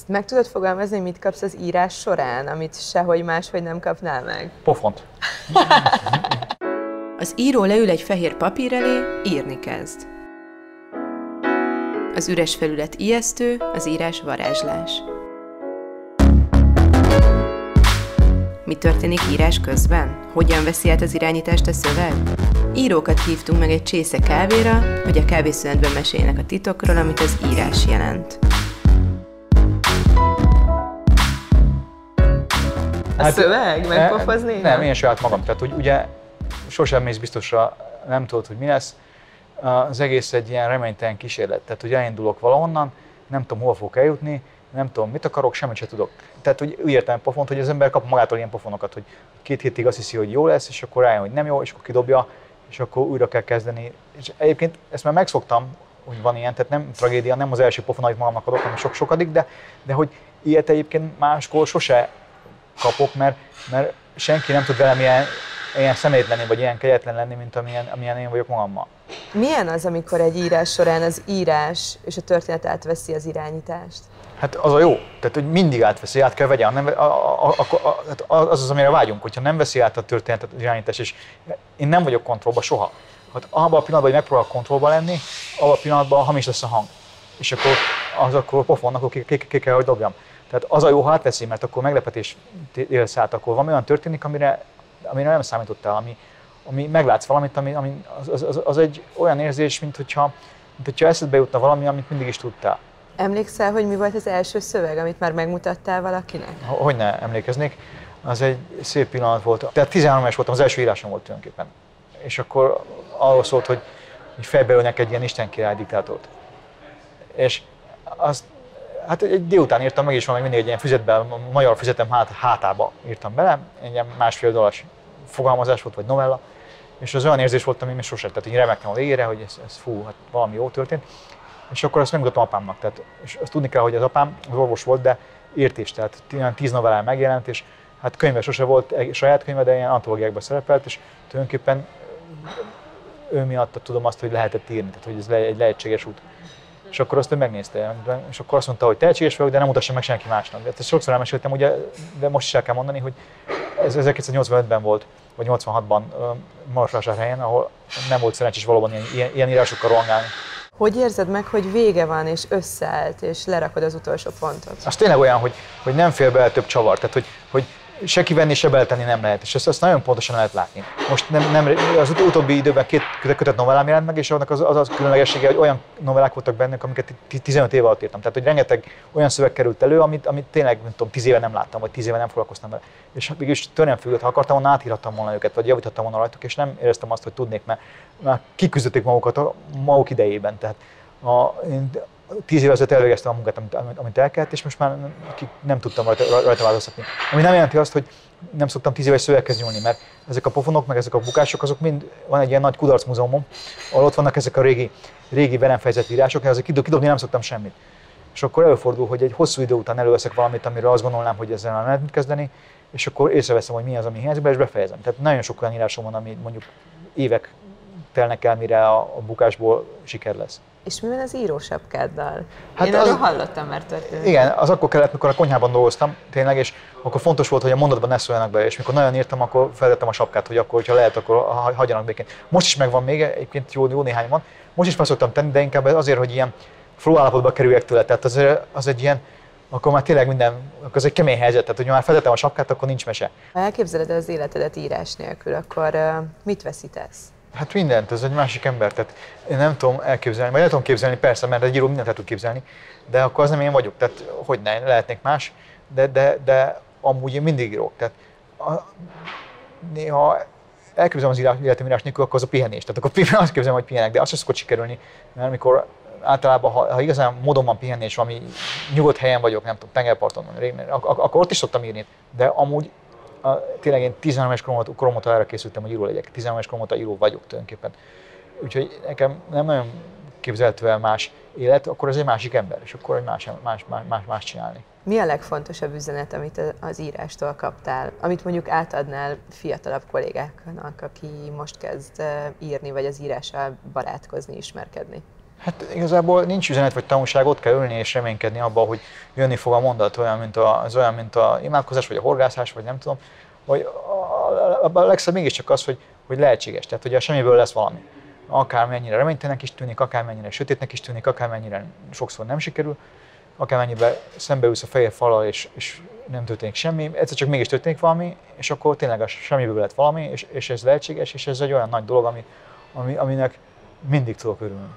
Ezt meg tudod fogalmazni, mit kapsz az írás során, amit sehogy máshogy nem kapnál meg? Pofont. Az író leül egy fehér papír elé, írni kezd. Az üres felület ijesztő, az írás varázslás. Mi történik írás közben? Hogyan veszi át az irányítást a szöveg? Írókat hívtunk meg egy csésze kávéra, hogy a kávészünetben meséljenek a titokról, amit az írás jelent. A hát, szöveg? Megpofozni? Nem, nem, én saját magam. Tehát, hogy ugye sosem mész biztosra, nem tudod, hogy mi lesz. Az egész egy ilyen reménytelen kísérlet. Tehát, hogy elindulok valahonnan, nem tudom, hova fogok eljutni, nem tudom, mit akarok, semmit sem tudok. Tehát, hogy úgy értem pofont, hogy az ember kap magától ilyen pofonokat, hogy két hétig azt hiszi, hogy jó lesz, és akkor rájön, hogy nem jó, és akkor kidobja, és akkor újra kell kezdeni. És egyébként ezt már megszoktam, hogy van ilyen, tehát nem tragédia, nem az első pofon, amit magamnak adok, hanem sok-sokadik, de, de hogy ilyet egyébként máskor sose kapok, mert, mert senki nem tud velem ilyen, ilyen szemét lenni, vagy ilyen kegyetlen lenni, mint amilyen, amilyen én vagyok magammal. Milyen az, amikor egy írás során az írás és a történet átveszi az irányítást? Hát az a jó, tehát hogy mindig átveszi, át kell vegye, nem, a, a, a, a, az az, amire vágyunk, hogyha nem veszi át a történetet, az irányítás, és én nem vagyok kontrollban soha. Hát abban a pillanatban, hogy megpróbálok kontrollban lenni, abban a pillanatban hamis lesz a hang. És akkor az akkor pofon, akkor ki, ki, ki, ki kell, hogy dobjam. Tehát az a jó, ha átveszi, mert akkor meglepetés élsz át, akkor valami olyan történik, amire, amire nem számítottál, ami, ami meglátsz valamit, ami, ami az, az, az, egy olyan érzés, mint hogyha, mint hogyha eszedbe jutna valami, amit mindig is tudtál. Emlékszel, hogy mi volt az első szöveg, amit már megmutattál valakinek? Hogy ne emlékeznék. Az egy szép pillanat volt. Tehát 13 éves voltam, az első írásom volt tulajdonképpen. És akkor arról szólt, hogy, hogy fejbeölnek egy ilyen Isten király diktátort. És azt, hát egy délután írtam meg, és van még mindig egy ilyen füzetben, magyar füzetem hát, hátába írtam bele, egy ilyen másfél dollas fogalmazás volt, vagy novella, és az olyan érzés volt, ami még sosem, tehát hogy remektem a végére, hogy ez, ez fú, hát valami jó történt. És akkor azt megmutatom apámnak. Tehát, és azt tudni kell, hogy az apám az orvos volt, de értés, tehát ilyen tíz novellán megjelent, és hát könyve sose volt, saját könyve, de ilyen antológiákban szerepelt, és tulajdonképpen ő miatt tudom azt, hogy lehetett írni, tehát hogy ez egy lehetséges út. És akkor azt ő megnézte, és akkor azt mondta, hogy tehetséges vagyok, de nem mutassa meg senki másnak. De ezt sokszor elmeséltem, ugye, de most is el kell mondani, hogy ez 1985-ben volt, vagy 86-ban Marosvásárhelyen, ahol nem volt szerencsés valóban ilyen, ilyen, ilyen írásokkal rohangálni. Hogy érzed meg, hogy vége van, és összeállt, és lerakod az utolsó pontot? Az tényleg olyan, hogy, hogy nem fél bele több csavar, tehát hogy, hogy se kivenni, se beletenni nem lehet, és ezt, ezt nagyon pontosan lehet látni. Most nem, nem, az ut- utóbbi időben két kötet novellám jelent meg, és annak az, az, az különlegessége, hogy olyan novellák voltak benne, amiket 15 éve alatt írtam. Tehát, hogy rengeteg olyan szöveg került elő, amit, amit tényleg, nem tudom, 10 éve nem láttam, vagy 10 éve nem foglalkoztam vele. És mégis tőlem függött, ha akartam volna, átírhattam volna őket, vagy javíthattam volna rajtuk, és nem éreztem azt, hogy tudnék, mert már kiküzdötték magukat a maguk idejében. Tehát a, tíz évvel ezelőtt elvégeztem a munkát, amit, amit el kellett, és most már nem tudtam rajta, rajta változtatni. Ami nem jelenti azt, hogy nem szoktam tíz éves szöveghez nyúlni, mert ezek a pofonok, meg ezek a bukások, azok mind van egy ilyen nagy kudarcmúzeumom, ahol ott vannak ezek a régi, régi velem fejezett írások, ezek kidobni nem szoktam semmit. És akkor előfordul, hogy egy hosszú idő után előveszek valamit, amiről azt gondolnám, hogy ezzel nem lehet mit kezdeni, és akkor észreveszem, hogy mi az, ami hiányzik és befejezem. Tehát nagyon sok olyan írásom van, ami mondjuk évek telnek el, mire a, a bukásból siker lesz. És mi van az írósapkáddal? Hát Én az, arról hallottam már történt. Igen, az akkor kellett, mikor a konyhában dolgoztam, tényleg, és akkor fontos volt, hogy a mondatban ne szóljanak be, és mikor nagyon írtam, akkor feltettem a sapkát, hogy akkor, hogyha lehet, akkor hagyjanak békén. Most is megvan még, egyébként jó, jó néhány van. Most is fel szoktam tenni, de inkább azért, hogy ilyen flow állapotba kerüljek tőle. Tehát az, az egy ilyen, akkor már tényleg minden, akkor az egy kemény helyzet, tehát hogy már feltettem a sapkát, akkor nincs mese. Ha elképzeled az életedet írás nélkül, akkor mit veszítesz? Hát mindent, ez egy másik ember. Tehát én nem tudom elképzelni, vagy nem tudom képzelni, persze, mert egy író mindent el tud képzelni, de akkor az nem én vagyok. Tehát hogy ne, lehetnék más, de, de, de amúgy én mindig írok. Tehát a, néha elképzelem az írás, életem írás nélkül, akkor az a pihenés. Tehát akkor azt képzelem, hogy pihenek, de azt sem szokott sikerülni, mert amikor általában, ha, ha igazán módon van pihenés, valami nyugodt helyen vagyok, nem tudom, tengerparton, akkor, akkor ott is szoktam írni. De amúgy a, tényleg én 13 es korom óta erre készültem, hogy író legyek. 13 es korom óta író vagyok tulajdonképpen. Úgyhogy nekem nem nagyon képzelhető el más élet, akkor ez egy másik ember, és akkor egy más, más, más, más, más csinálni. Mi a legfontosabb üzenet, amit az írástól kaptál, amit mondjuk átadnál fiatalabb kollégáknak, aki most kezd írni, vagy az írással barátkozni, ismerkedni? Hát igazából nincs üzenet vagy tanulság, ott kell ülni és reménykedni abban, hogy jönni fog a mondat olyan, mint a, az olyan, mint a imádkozás, vagy a horgászás, vagy nem tudom, vagy a, a, legszebb mégiscsak az, hogy, hogy lehetséges, tehát hogy a semmiből lesz valami. Akármennyire reménytelenek is tűnik, akármennyire sötétnek is tűnik, akármennyire sokszor nem sikerül, akármennyiben szembeülsz a feje fala és, és nem történik semmi, egyszer csak mégis történik valami, és akkor tényleg a semmiből lett valami, és, és ez lehetséges, és ez egy olyan nagy dolog, ami, ami, aminek mindig tudok örülni.